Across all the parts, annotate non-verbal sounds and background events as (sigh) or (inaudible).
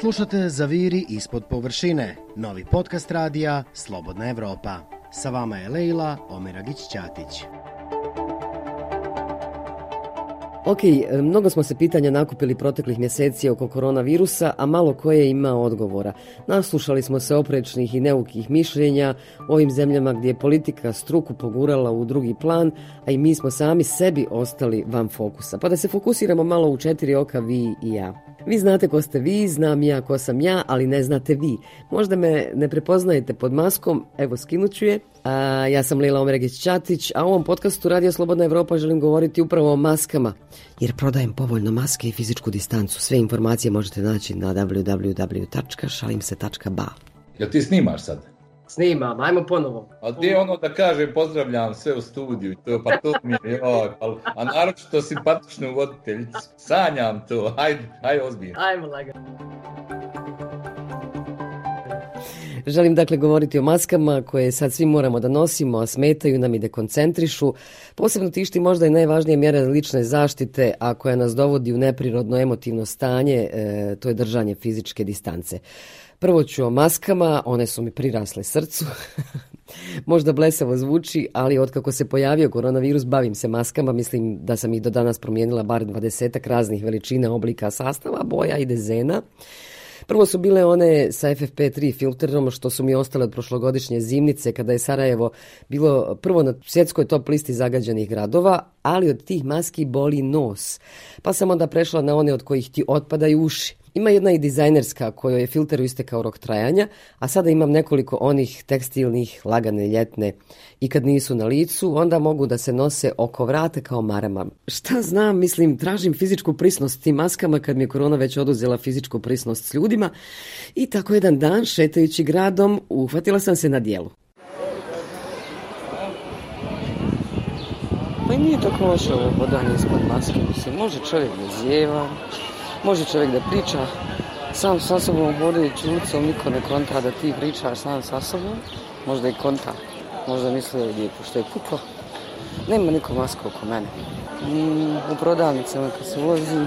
Slušate Zaviri ispod površine, novi podcast radija Slobodna Evropa. Sa vama je Leila Omeragić-Ćatić. Ok, e, mnogo smo se pitanja nakupili proteklih mjeseci oko koronavirusa, a malo koje ima odgovora. Naslušali smo se oprečnih i neukih mišljenja o ovim zemljama gdje je politika struku pogurala u drugi plan, a i mi smo sami sebi ostali van fokusa. Pa da se fokusiramo malo u četiri oka vi i ja. Vi znate ko ste vi, znam ja ko sam ja, ali ne znate vi. Možda me ne prepoznajete pod maskom, evo skinuću je. A, ja sam Lila Omeregić-Ćatić, a u ovom podcastu Radio Slobodna Evropa želim govoriti upravo o maskama, jer prodajem povoljno maske i fizičku distancu. Sve informacije možete naći na www.šalimse.ba. Jel ti snimaš sad? Snimam, ajmo ponovo. A ti ono da kaže pozdravljam sve u studiju, to, pa to mi je, joj, pa, a naročito simpatičnu voditeljicu. Sanjam to, hajde, hajde ozbiljno. Ajmo lagano. Želim dakle govoriti o maskama koje sad svi moramo da nosimo, a smetaju nam i da koncentrišu. Posebno tišti možda i najvažnije mjere lične zaštite, a koja nas dovodi u neprirodno emotivno stanje, e, to je držanje fizičke distance. Prvo ću o maskama, one su mi prirasle srcu. (laughs) Možda blesavo zvuči, ali otkako se pojavio koronavirus, bavim se maskama. Mislim da sam ih do danas promijenila bar 20 raznih veličina, oblika, sastava, boja i dezena. Prvo su bile one sa FFP3 filterom, što su mi ostale od prošlogodišnje zimnice, kada je Sarajevo bilo prvo na svjetskoj top listi zagađenih gradova, ali od tih maski boli nos. Pa sam onda prešla na one od kojih ti otpadaju uši. Ima jedna i dizajnerska kojoj je filteru istekao rok trajanja, a sada imam nekoliko onih tekstilnih, lagane, ljetne. I kad nisu na licu, onda mogu da se nose oko vrata kao marama. Šta znam, mislim, tražim fizičku prisnost tim maskama kad mi je korona već oduzela fizičku prisnost s ljudima. I tako jedan dan, šetajući gradom, uhvatila sam se na dijelu. Pa i nije tako loše ovo hodanje ispod maske, mislim, može čovjek da zjeva, može čovjek da priča sam sa sobom hodajući ulicom, niko ne konta da ti pričaš sam sa sobom, možda i konta, možda misle da je pošto je puklo, nema niko masko oko mene. Mm, u prodavnicama ono kad se ulazi,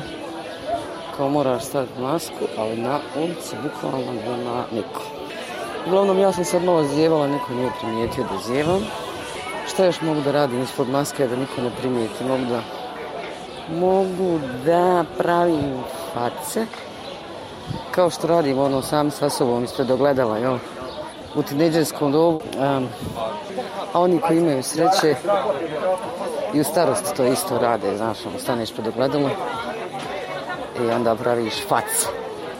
kao moraš staviti masku, ali na ulici bukvalno nema niko. Uglavnom ja sam sad malo zjevala, niko nije primijetio da zjevam. Šta još mogu da radim ispod maske da niko ne primijeti? Mogu da, mogu da pravim face. Kao što radim ono sam sa sobom ispred ogledala, jel? U tineđerskom dobu. Um, a oni koji imaju sreće i u starosti to isto rade, znaš, ono, staneš pred ogledalo i onda praviš face.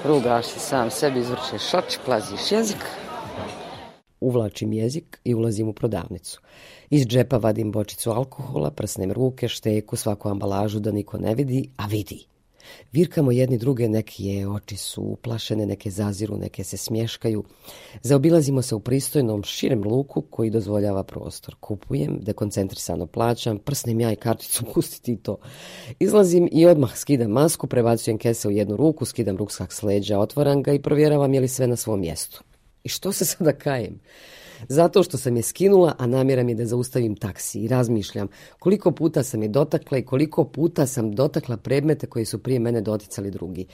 Rugaš se sam sebi, izvrčeš šač, plaziš jezik. Uvlačim jezik i ulazim u prodavnicu. Iz džepa vadim bočicu alkohola, prsnem ruke, šteku, svaku ambalažu da niko ne vidi, a vidi. Virkamo jedni druge, neke oči su uplašene, neke zaziru, neke se smješkaju. Zaobilazimo se u pristojnom, širem luku koji dozvoljava prostor. Kupujem, dekoncentrisano plaćam, prsnem ja i karticu, (laughs) pustiti to. Izlazim i odmah skidam masku, prebacujem kese u jednu ruku, skidam ruksak s leđa, otvaram ga i provjeravam je li sve na svom mjestu. I što se (laughs) sada kajem? Zato što sam je skinula, a namjera mi je da zaustavim taksi i razmišljam koliko puta sam je dotakla i koliko puta sam dotakla predmete koje su prije mene doticali drugi.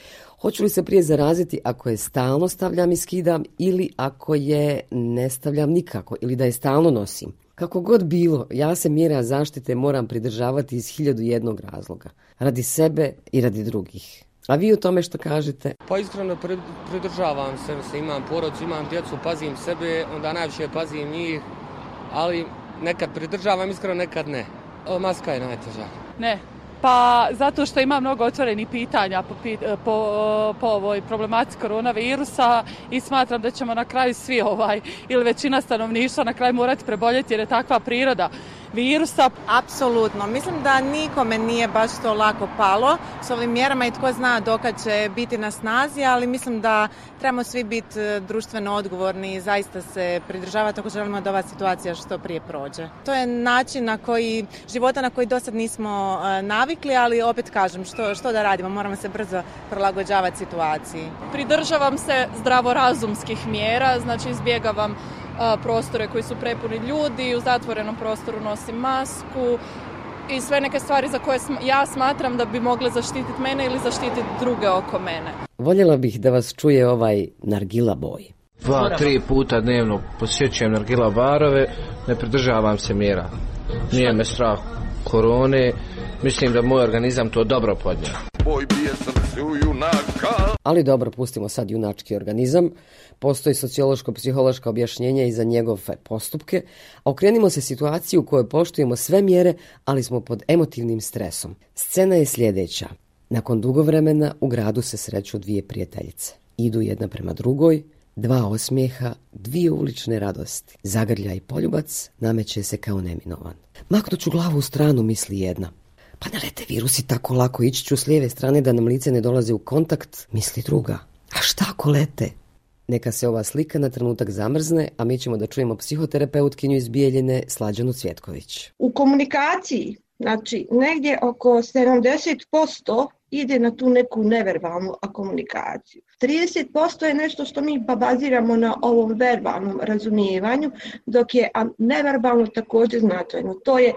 Hoću li se prije zaraziti ako je stalno stavljam i skidam ili ako je ne stavljam nikako ili da je stalno nosim? Kako god bilo, ja se mjera zaštite moram pridržavati iz hiljadu jednog razloga. Radi sebe i radi drugih. A vi o tome što kažete? Pa iskreno pridržavam se, se imam porod, imam djecu, pazim sebe, onda najviše pazim njih, ali nekad pridržavam, iskreno nekad ne. O, maska je najteža. Ne, Pa zato što ima mnogo otvorenih pitanja po, po, po ovoj problematici koronavirusa i smatram da ćemo na kraju svi ovaj ili većina stanovništva na kraju morati preboljeti jer je takva priroda virusa. Apsolutno. Mislim da nikome nije baš to lako palo s ovim mjerama i tko zna dokad će biti na snazi, ali mislim da trebamo svi biti e, društveno odgovorni i zaista se pridržavati ako želimo da ova situacija što prije prođe. To je način na koji, života na koji do sad nismo e, navikli, ali opet kažem, što, što da radimo, moramo se brzo prilagođavati situaciji. Pridržavam se zdravorazumskih mjera, znači izbjegavam prostore koji su prepuni ljudi, u zatvorenom prostoru nosim masku, i sve neke stvari za koje ja smatram da bi mogle zaštititi mene ili zaštititi druge oko mene. Voljela bih da vas čuje ovaj Nargila boj. Dva, tri puta dnevno posjećujem Nargila barove, ne pridržavam se mjera. Nije me strah korone, mislim da moj organizam to dobro podnije. Boj bije organizaciju junaka. Ali dobro, pustimo sad junački organizam. Postoji sociološko-psihološko objašnjenje i za njegove postupke, a okrenimo se situaciju u kojoj poštujemo sve mjere, ali smo pod emotivnim stresom. Scena je sljedeća. Nakon dugo vremena u gradu se sreću dvije prijateljice. Idu jedna prema drugoj, dva osmijeha, dvije ulične radosti. Zagrlja i poljubac nameće se kao neminovan. Maknuću glavu u stranu, misli jedna. Pa ne lete virusi tako lako, ići ću s lijeve strane da nam lice ne dolaze u kontakt, misli druga. A šta ako lete? Neka se ova slika na trenutak zamrzne, a mi ćemo da čujemo psihoterapeutkinju iz Bijeljine, Slađanu Cvjetković. U komunikaciji, znači negdje oko 70% ide na tu neku neverbalnu komunikaciju. 30% je nešto što mi pa baziramo na ovom verbalnom razumijevanju, dok je neverbalno također značajno. To je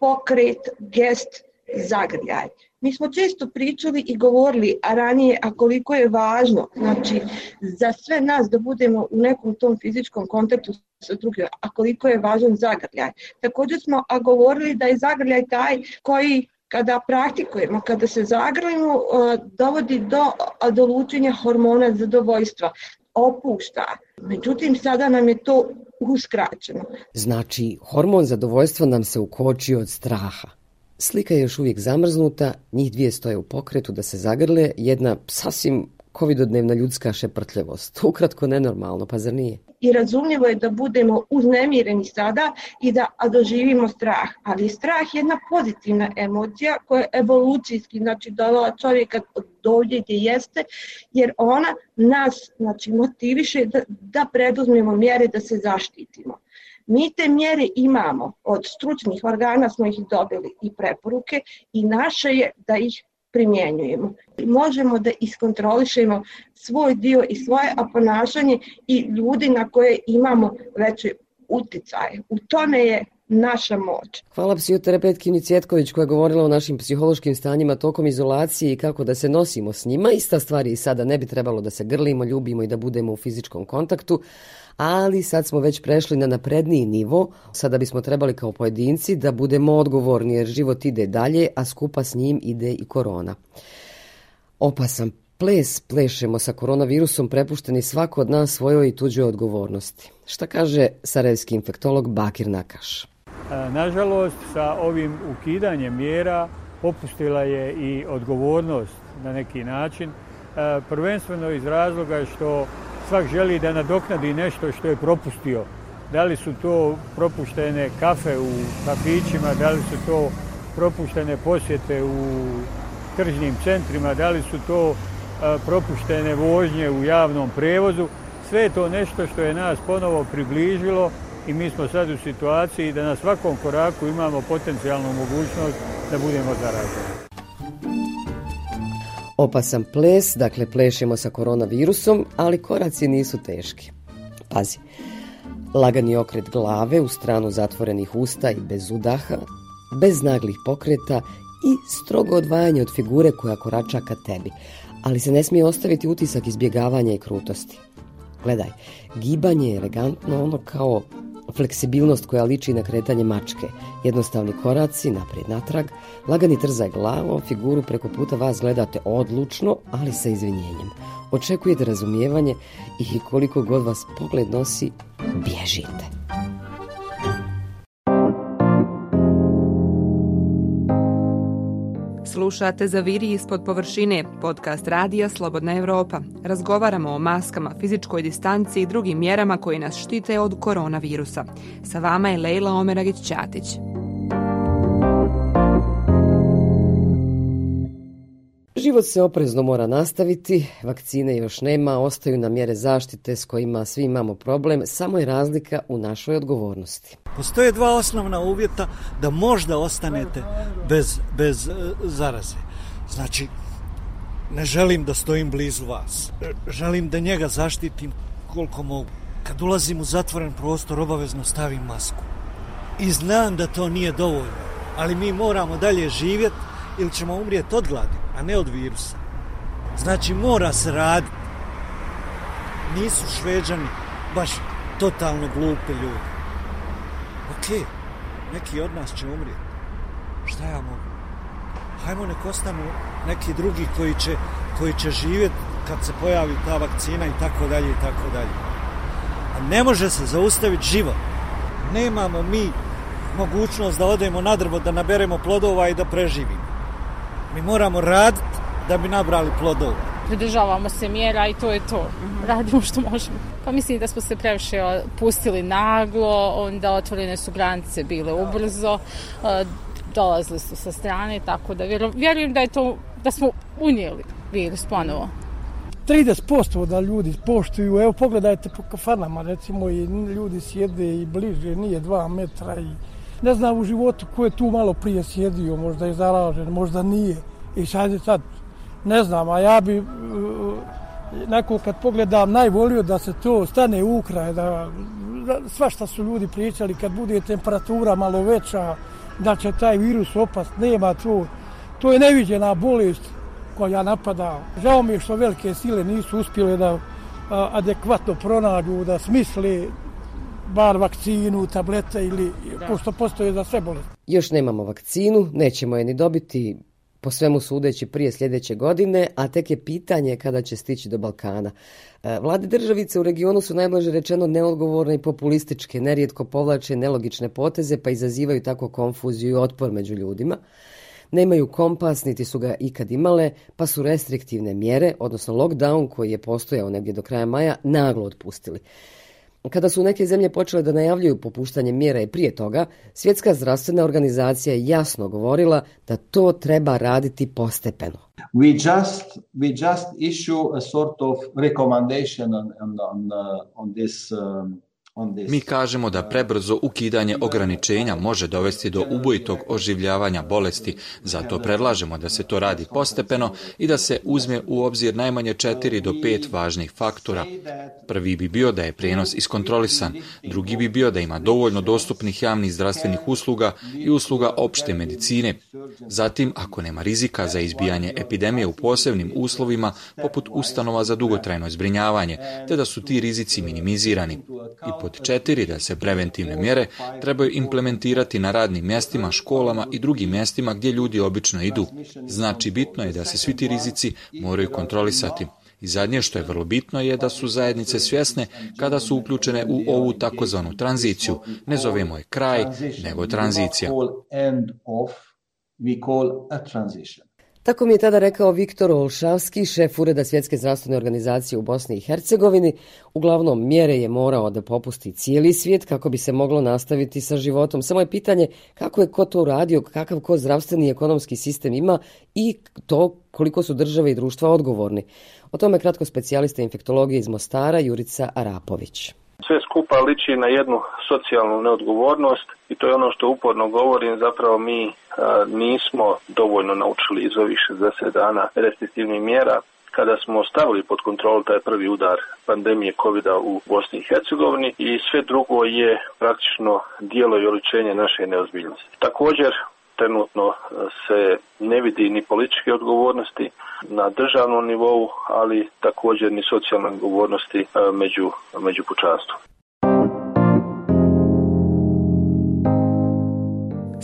pokret, gest, zagrljaj. Mi smo često pričali i govorili a ranije a koliko je važno znači, za sve nas da budemo u nekom tom fizičkom kontaktu sa drugim, a koliko je važan zagrljaj. Također smo a govorili da je zagrljaj taj koji kada praktikujemo, kada se zagrlimo, eh, dovodi do, do lučenja hormona zadovoljstva, opušta. Međutim, sada nam je to uskraćeno. Znači, hormon zadovoljstva nam se ukoči od straha. Slika je još uvijek zamrznuta, njih dvije stoje u pokretu da se zagrle, jedna sasvim covidodnevna ljudska šeprtljevost. (laughs) Ukratko nenormalno, pa zar nije? I razumljivo je da budemo uznemireni sada i da doživimo strah. Ali strah je jedna pozitivna emocija koja je evolucijski znači, dovela čovjeka do ovdje gdje jeste, jer ona nas znači, motiviše da, da preduzmemo mjere da se zaštitimo. Mi te mjere imamo, od stručnih organa smo ih dobili i preporuke i naše je da ih primjenjujemo. Možemo da iskontrolišemo svoj dio i svoje ponašanje i ljudi na koje imamo veće uticaje. U tome je naša moć. Hvala psihoterapeutkinji Cvjetković koja je govorila o našim psihološkim stanjima tokom izolacije i kako da se nosimo s njima. Ista stvar je i sada ne bi trebalo da se grlimo, ljubimo i da budemo u fizičkom kontaktu, ali sad smo već prešli na napredniji nivo. Sada bismo trebali kao pojedinci da budemo odgovorni jer život ide dalje, a skupa s njim ide i korona. Opasan ples plešemo sa koronavirusom prepušteni svako od nas svojoj i tuđoj odgovornosti. Šta kaže sarajevski infektolog Bakir Nakaš? E, nažalost, sa ovim ukidanjem mjera popustila je i odgovornost na neki način. E, prvenstveno iz razloga što svak želi da nadoknadi nešto što je propustio. Da li su to propuštene kafe u kafićima, da li su to propuštene posjete u tržnim centrima, da li su to e, propuštene vožnje u javnom prevozu. Sve je to nešto što je nas ponovo približilo i mi smo sad u situaciji da na svakom koraku imamo potencijalnu mogućnost da budemo zaraženi. Opasan ples, dakle plešemo sa koronavirusom, ali koraci nisu teški. Pazi, lagani okret glave u stranu zatvorenih usta i bez udaha, bez naglih pokreta i strogo odvajanje od figure koja korača ka tebi, ali se ne smije ostaviti utisak izbjegavanja i krutosti. Gledaj, gibanje je elegantno ono kao fleksibilnost koja liči na kretanje mačke, jednostavni koraci, naprijed natrag, lagani trzaj glavom, figuru preko puta vas gledate odlučno, ali sa izvinjenjem. Očekujete razumijevanje i koliko god vas pogled nosi, bježite. Slušate Zaviri ispod površine, podcast radija Slobodna Evropa. Razgovaramo o maskama, fizičkoj distanci i drugim mjerama koji nas štite od koronavirusa. Sa vama je Lejla Omeragić-Ćatić. Život se oprezno mora nastaviti, vakcine još nema, ostaju na mjere zaštite s kojima svi imamo problem, samo je razlika u našoj odgovornosti. Postoje dva osnovna uvjeta da možda ostanete bez, bez e, zaraze. Znači, ne želim da stojim blizu vas. Želim da njega zaštitim koliko mogu. Kad ulazim u zatvoren prostor, obavezno stavim masku. I znam da to nije dovoljno ali mi moramo dalje živjeti ili ćemo umrijeti od gladi, a ne od virusa. Znači mora se raditi. Nisu šveđani baš totalno glupe ljudi. Ok, neki od nas će umrijeti. Šta ja mogu? Hajmo nek ostanu neki drugi koji će, koji će živjeti kad se pojavi ta vakcina i tako dalje i tako dalje. A ne može se zaustaviti život. Nemamo mi mogućnost da odemo na drvo, da naberemo plodova i da preživimo. Mi moramo raditi da bi nabrali plodova. Pridržavamo se mjera i to je to. Radimo što možemo. Pa mislim da smo se previše pustili naglo, onda otvorene su granice bile ubrzo, dolazili su sa strane, tako da vjerujem da je to, da smo unijeli virus ponovo. 30% da ljudi poštuju, evo pogledajte po kafanama, recimo i ljudi sjede i bliže, nije dva metra i ne znam u životu ko je tu malo prije sjedio, možda je zaražen, možda nije. I sad je sad, ne znam, a ja bi uh, neko kad pogledam najvolio da se to stane u kraj, da, da sva šta su ljudi pričali, kad bude temperatura malo veća, da će taj virus opast, nema to. To je neviđena bolest koja napada. Žao mi je što velike sile nisu uspjele da a, adekvatno pronađu, da smisle bar vakcinu, tablete ili da. pošto postoje za sve bolesti. Još nemamo vakcinu, nećemo je ni dobiti po svemu sudeći prije sljedeće godine, a tek je pitanje kada će stići do Balkana. E, vlade državice u regionu su najblaže rečeno neodgovorne i populističke, nerijetko povlače nelogične poteze pa izazivaju tako konfuziju i otpor među ljudima. Nemaju kompas, niti su ga ikad imale, pa su restriktivne mjere, odnosno lockdown koji je postojao negdje do kraja maja, naglo otpustili. Kada su neke zemlje počele da najavljuju popuštanje mjera i prije toga, Svjetska zdravstvena organizacija je jasno govorila da to treba raditi postepeno. We just, we just issue a sort of recommendation on, on, on, uh, on this um, Mi kažemo da prebrzo ukidanje ograničenja može dovesti do ubojitog oživljavanja bolesti, zato predlažemo da se to radi postepeno i da se uzme u obzir najmanje četiri do pet važnih faktora. Prvi bi bio da je prenos iskontrolisan, drugi bi bio da ima dovoljno dostupnih javnih zdravstvenih usluga i usluga opšte medicine. Zatim, ako nema rizika za izbijanje epidemije u posebnim uslovima, poput ustanova za dugotrajno zbrinjavanje, te da su ti rizici minimizirani. I pod četiri da se preventivne mjere trebaju implementirati na radnim mjestima, školama i drugim mjestima gdje ljudi obično idu. Znači, bitno je da se svi ti rizici moraju kontrolisati. I zadnje što je vrlo bitno je da su zajednice svjesne kada su uključene u ovu takozvanu tranziciju. Ne zovemo je kraj, nego tranzicija. We call a transition. Tako mi je tada rekao Viktor Olšavski, šef Ureda Svjetske zdravstvene organizacije u Bosni i Hercegovini. Uglavnom, mjere je morao da popusti cijeli svijet kako bi se moglo nastaviti sa životom. Samo je pitanje kako je ko to uradio, kakav ko zdravstveni i ekonomski sistem ima i to koliko su države i društva odgovorni. O tome kratko specijalista infektologije iz Mostara, Jurica Arapović. Sve skupa liči na jednu socijalnu neodgovornost i to je ono što uporno govorim, zapravo mi a, nismo dovoljno naučili iz ovih 60 dana restriktivnih mjera kada smo stavili pod kontrolu taj prvi udar pandemije covid u Bosni i Hercegovini i sve drugo je praktično dijelo i oličenje naše neozbiljnosti. Također, trenutno e, se ne vidi ni političke odgovornosti na državnom nivou, ali također ni socijalne odgovornosti e, među, među pučanstvom.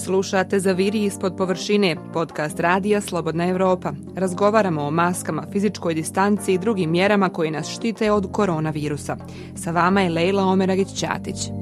Slušate za Viri ispod površine, podcast Radija Slobodna Evropa. Razgovaramo o maskama, fizičkoj distanci i drugim mjerama koje nas štite od koronavirusa. Sa vama je Lejla Omeragić-Ćatić.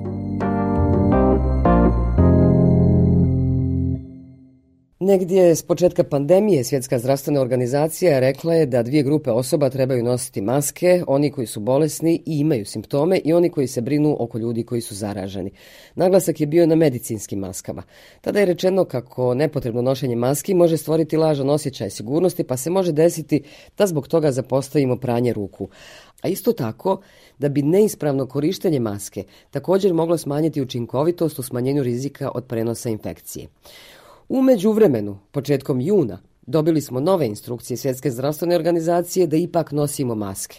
Negdje s početka pandemije Svjetska zdravstvena organizacija rekla je da dvije grupe osoba trebaju nositi maske, oni koji su bolesni i imaju simptome i oni koji se brinu oko ljudi koji su zaraženi. Naglasak je bio na medicinskim maskama. Tada je rečeno kako nepotrebno nošenje maski može stvoriti lažan osjećaj sigurnosti pa se može desiti da zbog toga zapostavimo pranje ruku. A isto tako da bi neispravno korištenje maske također moglo smanjiti učinkovitost u smanjenju rizika od prenosa infekcije. U međuvremenu, početkom juna, dobili smo nove instrukcije Svjetske zdravstvene organizacije da ipak nosimo maske.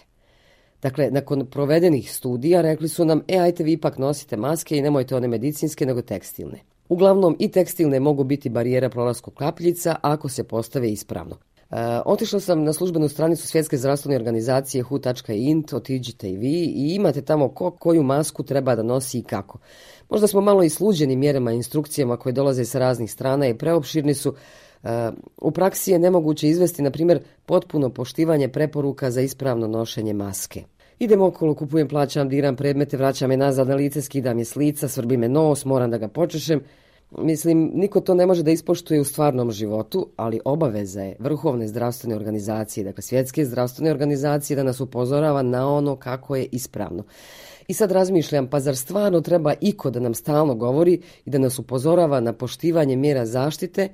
Dakle, nakon provedenih studija rekli su nam, e, ajte vi ipak nosite maske i nemojte one medicinske, nego tekstilne. Uglavnom i tekstilne mogu biti barijera prolasku kapljica ako se postave ispravno. Uh, otišla sam na službenu stranicu Svjetske zdravstvene organizacije hu.int, otiđite i vi i imate tamo ko, koju masku treba da nosi i kako. Možda smo malo i sluđeni mjerama i instrukcijama koje dolaze sa raznih strana i preopširni su. Eh, u praksi je nemoguće izvesti, na primjer, potpuno poštivanje preporuka za ispravno nošenje maske. Idem okolo, kupujem, plaćam, diram predmete, vraćam je nazad na lice, skidam je s lica, svrbi me nos, moram da ga počešem. Mislim, niko to ne može da ispoštuje u stvarnom životu, ali obaveza je vrhovne zdravstvene organizacije, dakle svjetske zdravstvene organizacije, da nas upozorava na ono kako je ispravno. I sad razmišljam, pa zar stvarno treba iko da nam stalno govori i da nas upozorava na poštivanje mjera zaštite,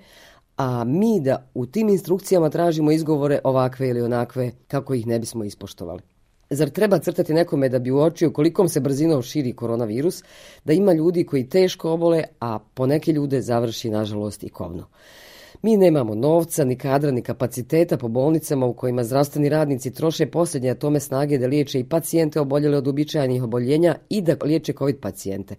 a mi da u tim instrukcijama tražimo izgovore ovakve ili onakve kako ih ne bismo ispoštovali. Zar treba crtati nekome da bi uočio kolikom se brzinom širi koronavirus, da ima ljudi koji teško obole, a po neke ljude završi, nažalost, i kovno. Mi nemamo novca, ni kadra, ni kapaciteta po bolnicama u kojima zdravstveni radnici troše posljednje tome snage da liječe i pacijente oboljele od uobičajenih oboljenja i da liječe COVID pacijente.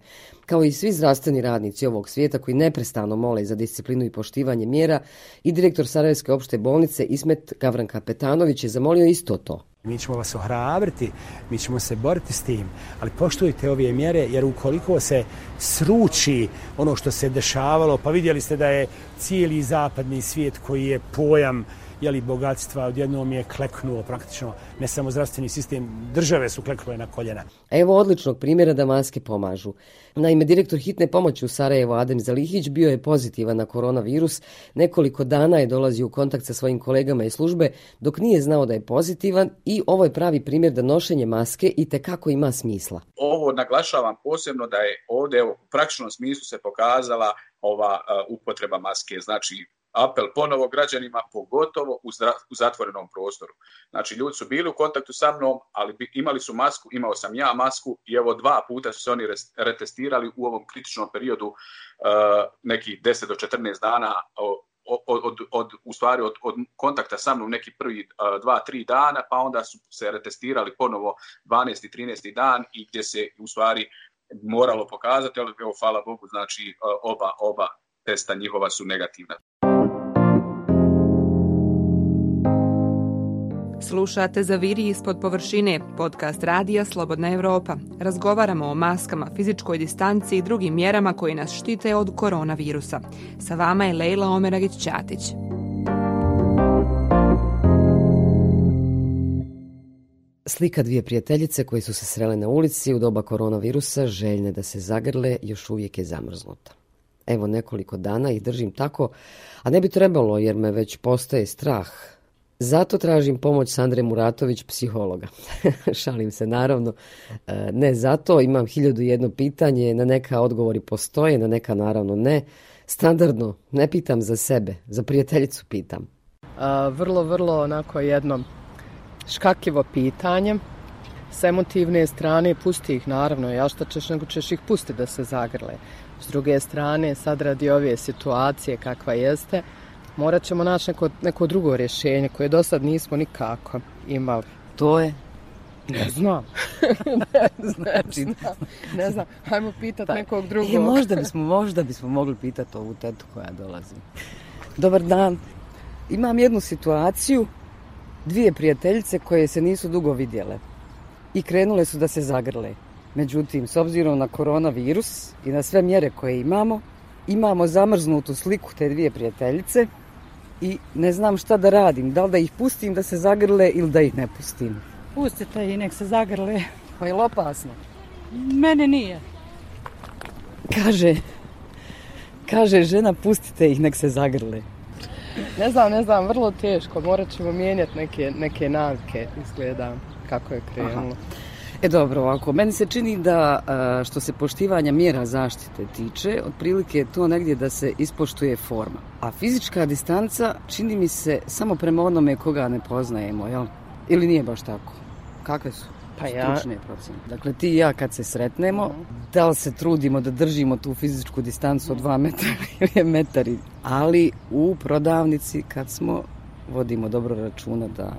Kao i svi zdravstveni radnici ovog svijeta koji neprestano mole za disciplinu i poštivanje mjera, i direktor Sarajevske opšte bolnice Ismet Gavran Kapetanović je zamolio isto to. Mi ćemo vas ohrabriti, mi ćemo se boriti s tim, ali poštujte ove mjere jer ukoliko se sruči ono što se dešavalo, pa vidjeli ste da je cijeli zapadni svijet koji je pojam jeli, bogatstva odjednom je kleknuo praktično, ne samo zdravstveni sistem, države su kleknule na koljena. Evo odličnog primjera da maske pomažu. Naime, direktor hitne pomoći u Sarajevo Adem Zalihić bio je pozitivan na koronavirus. Nekoliko dana je dolazio u kontakt sa svojim kolegama iz službe dok nije znao da je pozitivan i ovo je pravi primjer da nošenje maske i te kako ima smisla. Ovo naglašavam posebno da je ovdje u praktičnom smislu se pokazala ova uh, upotreba maske. Znači, apel ponovo građanima, pogotovo u, zdra, u zatvorenom prostoru. Znači, ljudi su bili u kontaktu sa mnom, ali bi, imali su masku, imao sam ja masku i evo dva puta su se oni retestirali u ovom kritičnom periodu uh, nekih 10 do 14 dana od, od, od, od, u stvari od, od kontakta sa mnom neki prvi uh, dva, tri dana, pa onda su se retestirali ponovo 12. i 13. dan i gdje se u stvari moralo pokazati, ali evo, hvala Bogu, znači uh, oba, oba testa njihova su negativna. Slušate Zaviri ispod površine, podcast Radija Slobodna Evropa. Razgovaramo o maskama, fizičkoj distanci i drugim mjerama koji nas štite od koronavirusa. Sa vama je Lejla Omeragić-Ćatić. Slika dvije prijateljice koje su se srele na ulici u doba koronavirusa, željne da se zagrle, još uvijek je zamrznuta. Evo nekoliko dana ih držim tako, a ne bi trebalo jer me već postaje strah Zato tražim pomoć Sandre Muratović, psihologa. (laughs) Šalim se, naravno. E, ne zato, imam hiljadu jedno pitanje, na neka odgovori postoje, na neka naravno ne. Standardno, ne pitam za sebe, za prijateljicu pitam. A, vrlo, vrlo onako jedno škakivo pitanje. S emotivne strane pusti ih, naravno, ja šta ćeš, nego ćeš ih pusti da se zagrle. S druge strane, sad radi ove situacije kakva jeste, morat ćemo naći neko, neko drugo rješenje koje do sad nismo nikako imali. To je? Ne znam. (laughs) ne, znači, ne znam. Ne znam. Hajmo pitat pa, nekog drugog. E, možda, bismo, možda bismo mogli pitati ovu tetu koja dolazi. Dobar dan. Imam jednu situaciju. Dvije prijateljice koje se nisu dugo vidjele. I krenule su da se zagrle. Međutim, s obzirom na koronavirus i na sve mjere koje imamo, imamo zamrznutu sliku te dvije prijateljice i ne znam šta da radim. Da li da ih pustim da se zagrle ili da ih ne pustim. Pustite i nek se zagrle. Pa je li opasno? Mene nije. Kaže, kaže žena pustite ih nek se zagrle. Ne znam, ne znam, vrlo teško. Morat ćemo mijenjati neke, neke navike, izgleda kako je krenulo. Aha. E dobro, ovako, meni se čini da što se poštivanja mjera zaštite tiče, otprilike je to negdje da se ispoštuje forma. A fizička distanca čini mi se samo prema onome koga ne poznajemo, jel? Ili nije baš tako? Kakve su? Pa ja... procene. Dakle, ti i ja kad se sretnemo, uh -huh. da li se trudimo da držimo tu fizičku distancu od dva metra (laughs) ili je metari. Ali u prodavnici kad smo, vodimo dobro računa da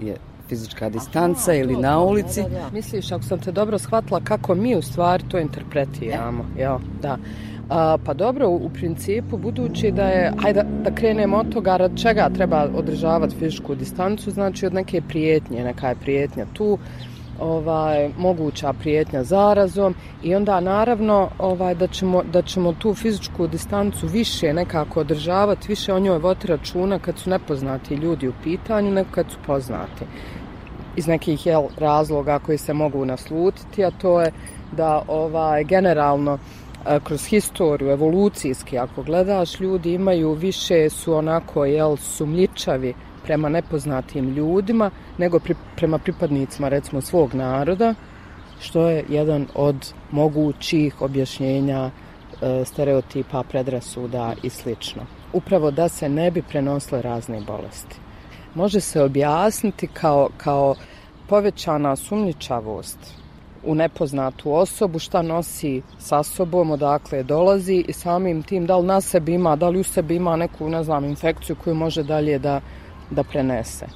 je fizička distanca Aha, ili na ulici. Da, da, da. Misliš, ako sam te dobro shvatila, kako mi u stvari to interpretiramo. Ja. Ja, da. A, pa dobro, u, principu, budući da je, hajde da, da krenemo od toga rad čega treba održavati fizičku distancu, znači od neke prijetnje, neka je prijetnja tu, ovaj moguća prijetnja zarazom i onda naravno ovaj da ćemo da ćemo tu fizičku distancu više nekako održavati, više o njoj voditi računa kad su nepoznati ljudi u pitanju nego kad su poznati. Iz nekih jel, razloga koji se mogu naslutiti, a to je da ovaj generalno eh, kroz historiju evolucijski ako gledaš ljudi imaju više su onako jel sumljičavi prema nepoznatim ljudima nego pri, prema pripadnicima recimo svog naroda što je jedan od mogućih objašnjenja e, stereotipa, predrasuda i slično. Upravo da se ne bi prenosile razne bolesti. Može se objasniti kao, kao povećana sumničavost u nepoznatu osobu, šta nosi sa sobom, odakle dolazi i samim tim da li na sebi ima, da li u sebi ima neku, ne znam, infekciju koju može dalje da, da prenese.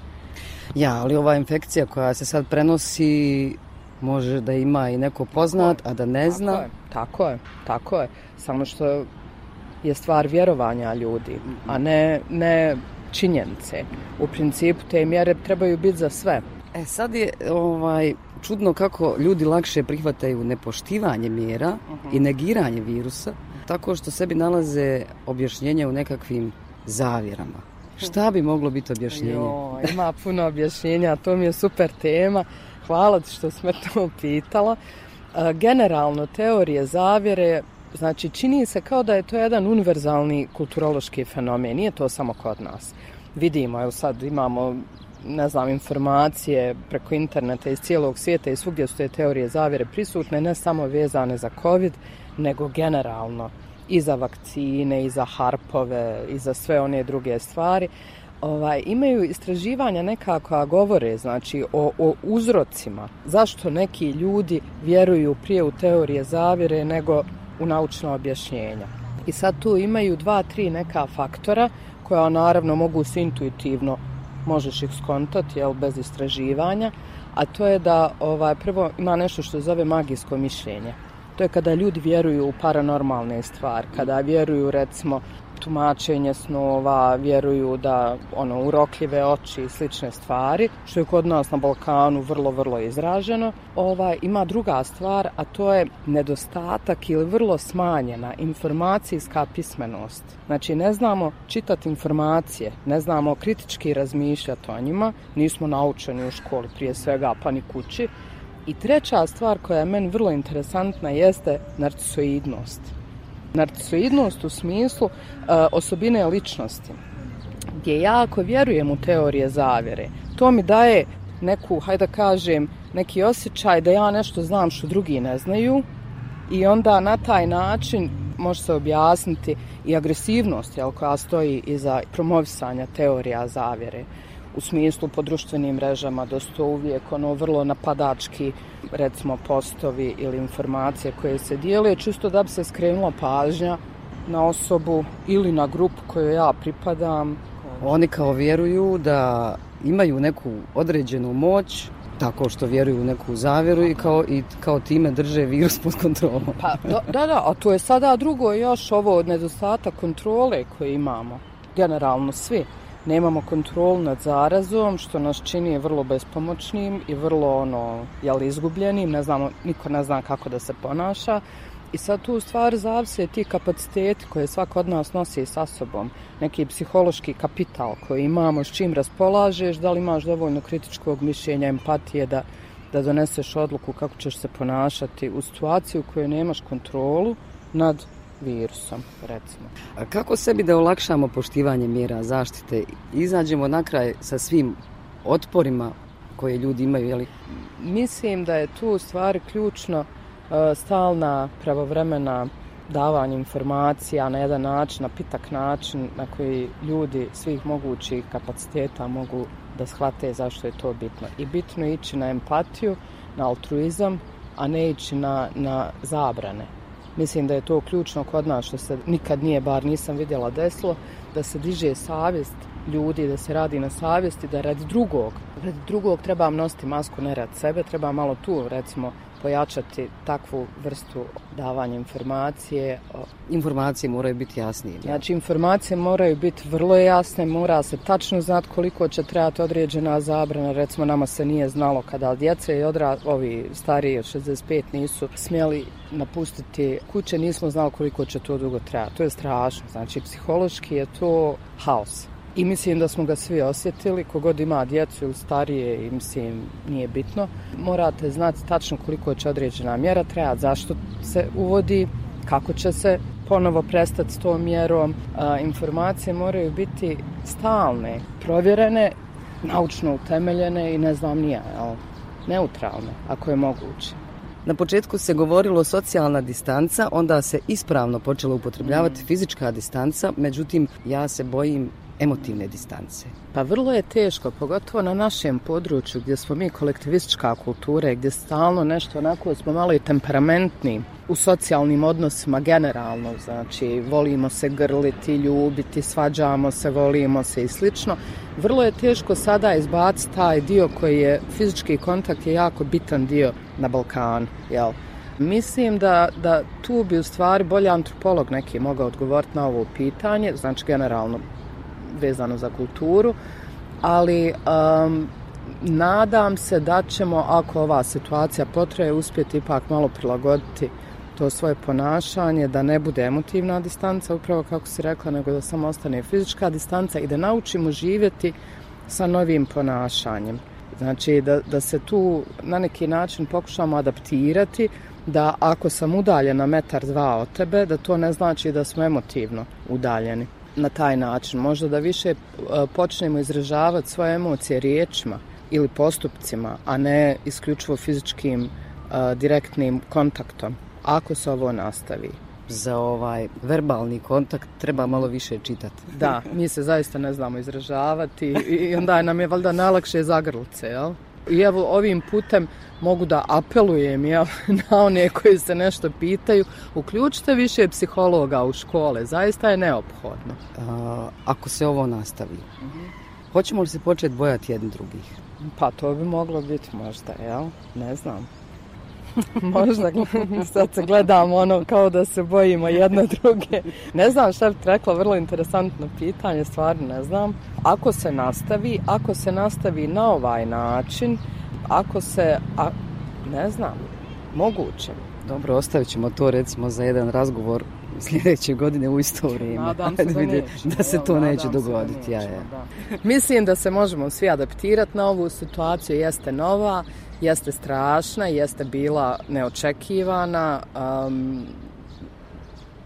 Ja, ali ova infekcija koja se sad prenosi može da ima i neko poznat, a da ne zna. Tako je, tako je, tako je. Samo što je stvar vjerovanja ljudi, a ne, ne činjenice. U principu te mjere trebaju biti za sve. E sad je ovaj čudno kako ljudi lakše prihvataju nepoštivanje mjera uh -huh. i negiranje virusa tako što sebi nalaze objašnjenje u nekakvim zavjerama. Šta bi moglo biti objašnjenje? Jo, ima puno objašnjenja, to mi je super tema. Hvala ti što smo to pitala. E, generalno, teorije zavjere, znači čini se kao da je to jedan univerzalni kulturološki fenomen, nije to samo kod nas. Vidimo, evo sad imamo ne znam, informacije preko interneta iz cijelog svijeta i svugdje su te teorije zavjere prisutne, ne samo vezane za COVID, nego generalno i za vakcine, i za harpove, i za sve one druge stvari. Ovaj, imaju istraživanja nekako govore znači o, o uzrocima zašto neki ljudi vjeruju prije u teorije zavire nego u naučno objašnjenja. I sad tu imaju dva, tri neka faktora koja naravno mogu se intuitivno možeš ih skontati jel, bez istraživanja, a to je da ovaj, prvo ima nešto što zove magijsko mišljenje. To je kada ljudi vjeruju u paranormalne stvari, kada vjeruju recimo tumačenje snova, vjeruju da ono urokljive oči i slične stvari, što je kod nas na Balkanu vrlo, vrlo izraženo. Ova, ima druga stvar, a to je nedostatak ili vrlo smanjena informacijska pismenost. Znači, ne znamo čitati informacije, ne znamo kritički razmišljati o njima, nismo naučeni u školi prije svega, pa ni kući. I treća stvar koja je meni vrlo interesantna jeste narcisoidnost. Narcisoidnost u smislu uh, osobine ličnosti gdje ja ako vjerujem u teorije zavjere to mi daje neku, hajde da kažem neki osjećaj da ja nešto znam što drugi ne znaju i onda na taj način može se objasniti i agresivnost jel, koja stoji iza promovisanja teorija zavjere u smislu po društvenim mrežama da su to uvijek ono vrlo napadački recimo postovi ili informacije koje se dijele čisto da bi se skrenula pažnja na osobu ili na grupu koju ja pripadam. Oni kao vjeruju da imaju neku određenu moć tako što vjeruju u neku zavjeru i kao, i kao time drže virus pod kontrolom. Pa, da, da, da, a to je sada drugo još ovo nedostatak kontrole koje imamo, generalno svi nemamo kontrol nad zarazom, što nas čini vrlo bespomoćnim i vrlo ono, jel, izgubljenim, ne znamo, niko ne zna kako da se ponaša. I sad tu stvar zavise ti kapaciteti koje svako od nas nosi sa sobom, neki psihološki kapital koji imamo, s čim raspolažeš, da li imaš dovoljno kritičkog mišljenja, empatije da, da doneseš odluku kako ćeš se ponašati. U situaciju u kojoj nemaš kontrolu nad virusom, recimo. A kako sebi da olakšamo poštivanje mjera zaštite? Izađemo na kraj sa svim otporima koje ljudi imaju, jeli? Mislim da je tu stvari ključno e, stalna pravovremena davanje informacija na jedan način, na pitak način na koji ljudi svih mogućih kapaciteta mogu da shvate zašto je to bitno. I bitno je ići na empatiju, na altruizam, a ne ići na, na zabrane mislim da je to ključno kod nas što se nikad nije, bar nisam vidjela deslo, da se diže savjest ljudi, da se radi na savjesti, da radi drugog, radi drugog treba nositi masku, ne rad sebe, treba malo tu, recimo, pojačati takvu vrstu davanja informacije. Informacije moraju biti jasnije. Znači, informacije moraju biti vrlo jasne, mora se tačno znati koliko će trebati određena zabrana. Recimo, nama se nije znalo kada djece i odra, ovi stariji od 65 nisu smjeli napustiti kuće, nismo znali koliko će to dugo trebati. To je strašno. Znači, psihološki je to haos. I mislim da smo ga svi osjetili, kogod ima djecu ili starije i mislim nije bitno. Morate znati tačno koliko će određena mjera trebati, zašto se uvodi, kako će se ponovo prestati s tom mjerom. A, informacije moraju biti stalne, provjerene, naučno utemeljene i ne znam nija, jel, neutralne, ako je moguće. Na početku se govorilo socijalna distanca, onda se ispravno počelo upotrebljavati mm. fizička distanca, međutim ja se bojim emotivne distance? Pa vrlo je teško, pogotovo na našem području gdje smo mi kolektivistička kultura, gdje stalno nešto onako smo malo i temperamentni u socijalnim odnosima generalno, znači volimo se grliti, ljubiti, svađamo se, volimo se i slično. Vrlo je teško sada izbaciti taj dio koji je fizički kontakt je jako bitan dio na Balkanu, jel? Mislim da, da tu bi u stvari bolji antropolog neki mogao odgovoriti na ovo pitanje, znači generalno vezano za kulturu, ali um, nadam se da ćemo, ako ova situacija potraje, uspjeti ipak malo prilagoditi to svoje ponašanje, da ne bude emotivna distanca, upravo kako si rekla, nego da samo ostane fizička distanca i da naučimo živjeti sa novim ponašanjem. Znači da, da se tu na neki način pokušamo adaptirati, da ako sam udaljena metar dva od tebe, da to ne znači da smo emotivno udaljeni na taj način. Možda da više e, počnemo izražavati svoje emocije riječima ili postupcima, a ne isključivo fizičkim e, direktnim kontaktom, ako se ovo nastavi. Za ovaj verbalni kontakt treba malo više čitati. Da, mi se zaista ne znamo izražavati i onda nam je valjda najlakše zagrlice, jel? I evo ovim putem mogu da apelujem ja, (laughs) na one koji se nešto pitaju, uključite više psihologa u škole, zaista je neophodno. A, ako se ovo nastavi, uh -huh. hoćemo li se početi bojati jedni drugih? Pa to bi moglo biti možda, jel? Ne znam. (laughs) možda (laughs) sad se gledamo ono kao da se bojimo jedne (laughs) druge. Ne znam šta bi rekla, vrlo interesantno pitanje, stvarno ne znam. Ako se nastavi, ako se nastavi na ovaj način, ako se, a, ne znam, moguće. Dobro, ostavit ćemo to recimo za jedan razgovor sljedeće godine u isto vrijeme. Nadam se da, neće, da se to neće dogoditi. Neće, ja, ja. Da. Mislim da se možemo svi adaptirati na ovu situaciju, jeste nova, jeste strašna, jeste bila neočekivana, um,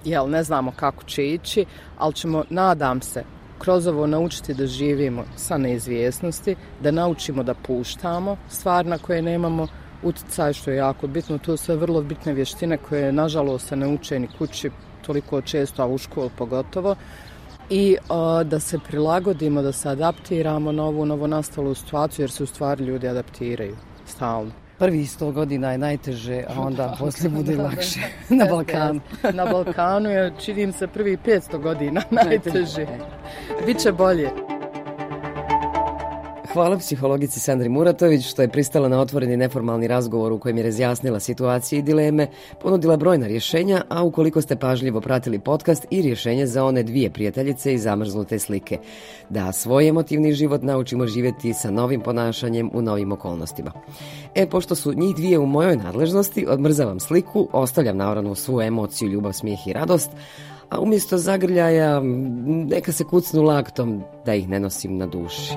jel, ne znamo kako će ići, ali ćemo, nadam se, kroz ovo naučiti da živimo sa neizvjesnosti, da naučimo da puštamo stvar na koje nemamo uticaj, što je jako bitno. To su sve vrlo bitne vještine koje, nažalost, se ne uče ni kući toliko često, a u školu pogotovo. I o, da se prilagodimo, da se adaptiramo na ovu novonastalu situaciju, jer se u stvari ljudi adaptiraju stalno. Prvi sto godina je najteže, a onda (laughs) poslije bude lakše (laughs) na Balkanu. na Balkanu je, činim se, prvi 500 godina najteže. Biće bolje. Hvala psihologici Sandri Muratović što je pristala na otvoreni neformalni razgovor u kojem je razjasnila situacije i dileme, ponudila brojna rješenja, a ukoliko ste pažljivo pratili podcast i rješenje za one dvije prijateljice i zamrznute slike. Da svoj emotivni život naučimo živjeti sa novim ponašanjem u novim okolnostima. E, pošto su njih dvije u mojoj nadležnosti, odmrzavam sliku, ostavljam naravno svu emociju, ljubav, smijeh i radost, a umjesto zagrljaja neka se kucnu laktom da ih ne nosim na duši.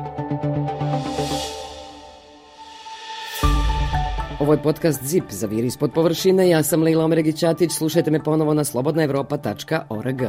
Ovo je podcast ZIP za vir ispod površine. Ja sam Leila Omeregićatić. Slušajte me ponovo na slobodnaevropa.org.